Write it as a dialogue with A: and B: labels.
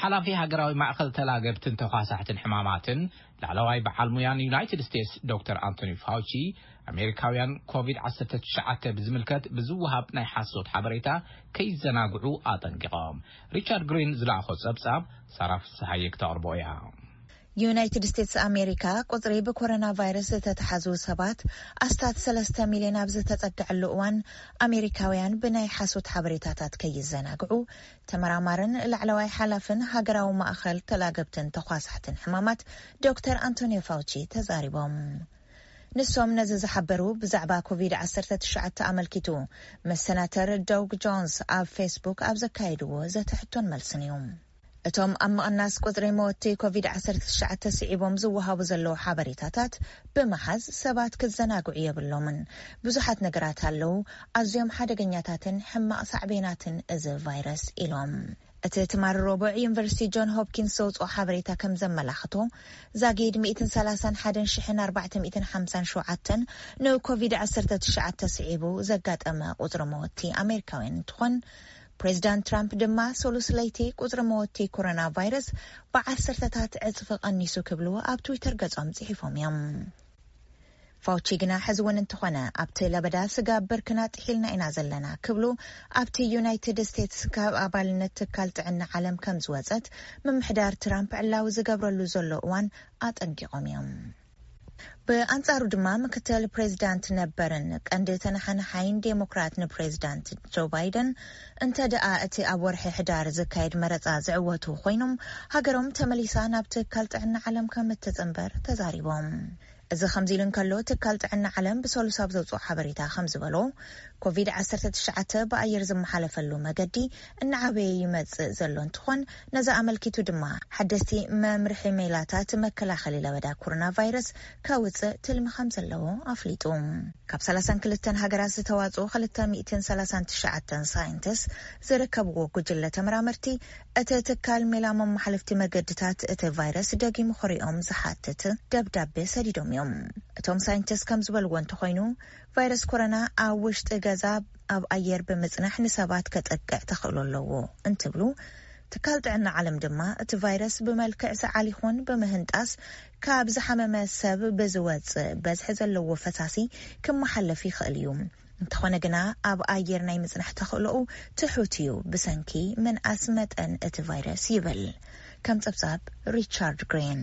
A: ሓላፊ ሃገራዊ ማእኸል ተላገብትን ተዃሳሕትን ሕማማትን ላዕለዋይ በዓል ሙያን ዩናይትድ ስቴትስ ዶክተር ኣንቶኒ ፋውቺ፣ ኣሜሪካውያን ኮቪድ ዓሰርተ ትሽዓተ ብዝምልከት ብዝወሃብ ናይ ሓሶት ሓበሬታ ከይዘናግዑ ኣጠንቂቖም። ሪቻርድ ግሪን ዝለኣኾ ፀብፃብ ሳራ ፍስሃየ ክተቕርቦ እያ።
B: ዩናይትድ ስቴትስ ኣሜሪካ ቁፅሪ ብኮረና ቫይረስ ዝተትሓዙ ሰባት ኣስታት ሰለስተ ሚልየን ኣብ ዝተፀገዐሉ እዋን ኣሜሪካውያን ብናይ ሓሶት ሓበሬታታት ከይዘናግዑ ተመራማርን ላዕለዋይ ሓላፍን ሃገራዊ ማእኸል ተላገብትን ተዃሳሕትን ሕማማት ዶክተር ኣንቶንዮ ፋውቺ ተዛሪቦም። ንሶም ነዚ ዝሓበሩ ብዛዕባ ኮቪድ ዓሰርተ ትሽዓተ ኣመልኪቱ ምስ ሰናተር ዶግ ጆንስ ኣብ ፌስቡክ ኣብ ዘካየድዎ ዘተ ሕቶን መልስን እዩ። እቶም ኣብ ምቕናስ ቁፅሪ መወቲ ኮቪድ ዓሰርተ ትሽዓተ ስዒቦም ዝወሃቡ ዘለዉ ሓበሬታታት ብምሓዝ ሰባት ክዘናግዑ የብሎምን። ብዙሓት ነገራት ኣለዉ። ኣዝዮም ሓደገኛታትን ሕማቕ ሳዕቤናትን እዚ ቫይረስ ኢሎም። እቲ ትማሊ ረቡዕ ዩኒቨርሲቲ ጆን ሆፕኪንስ ዘውጽኦ ሓበሬታ ከም ዘመላኽቶ፣ ዛጊድ ሚእትን ሰላሳን ሓደን ሽሕን ኣርባዕተ ሚእትን ሓምሳን ሸውዓተን ንኮቪድ ዓሰርተ ትሽዓተ ስዒቡ ዘጋጠመ ቁጽሪ መወትቲ ኣሜሪካውያን እንትኾን፣ ፕሬዚዳንት ትራምፕ ድማ ሰሉስ ለይቲ ቁጽሪ መወትቲ ኮሮና ቫይረስ ብዓሰርተታት ዕጽፊ ቀኒሱ ክብሉ ኣብ ትዊተር ገጾም ጽሒፎም እዮም። ፋውቺ ግና ሕዚ'ውን እንተኾነ ኣብቲ ለበዳ ስጋብ ብርክና ጥሒልና ኢና ዘለና ክብሉ ኣብቲ ዩናይትድ ስቴትስ ካብ ኣባልነት ትካል ጥዕና ዓለም ከምዝወጸት ምምሕዳር ትራምፕ ዕላዊ ዝገብረሉ ዘሎ እዋን ኣጠንቂቖም እዮም። ብኣንጻሩ ድማ ምክትል ፕሬዚዳንት ነበርን ቀንዲ ተነሓናሓይን ዴሞክራት ንፕሬዚዳንት ጆ ባይደን እንተ ደኣ እቲ ኣብ ወርሒ ሕዳር ዝካየድ መረጻ ዝዕወቱ ኮይኖም ሃገሮም ተመሊሳ ናብ ትካል ጥዕና ዓለም ከም እትጽንበር ተዛሪቦም። እዚ ከምዚ ኢሉ እንከሎ ትካል ጥዕና ዓለም ብሰሉስ ኣብ ዘውጽኦ ሓበሬታ ከም ዝበሎ ኮቪድ ዓሰርተ ትሽዓተ ብኣየር ዝመሓለፈሉ መገዲ እናዓበየ ይመጽእ ዘሎ እንትኾን ነዚ ኣመልኪቱ ድማ ሓደስቲ መምርሒ ሜላታት መከላኸሊ ለበዳ ኮሮና ቫይረስ ከውጽእ ትልሚ ከም ዘለዎ ኣፍሊጡ። ካብ ሰላሳን ክልተን ሃገራት ዝተዋጽኡ ክልተ ሚእትን ሰላሳን ትሽዓተን ሳይንቲስ ዝርከብዎ ጉጅለ ተመራመርቲ እቲ ትካል ሜላ መመሓልፍቲ መገድታት እቲ ቫይረስ ደጊሙ ክሪኦም ዝሓትት ደብዳቤ ሰዲዶም እዮም። እቶም ሳይንቲስት ከምዝበልዎ እንተኾይኑ ቫይረስ ኮረና ኣብ ውሽጢ ገዛ ኣብ ኣየር ብምፅናሕ ንሰባት ከጥቅዕ ተኽእሎ ኣለዎ እንትብሉ ትካል ጥዕና ዓለም ድማ እቲ ቫይረስ ብመልክዕ ሰዓል ይኹን ብምህንጣስ ካብ ዝሓመመ ሰብ ብዝወፅእ በዝሒ ዘለዎ ፈሳሲ ክመሓለፍ ይኽእል እዩ እንተኾነ ግና ኣብ ኣየር ናይ ምጽናሕ ተኽእሎኡ ትሑት እዩ ብሰንኪ ምንኣስ መጠን እቲ ቫይረስ ይብል ከም ጸብጻብ ሪቻርድ ግሪን።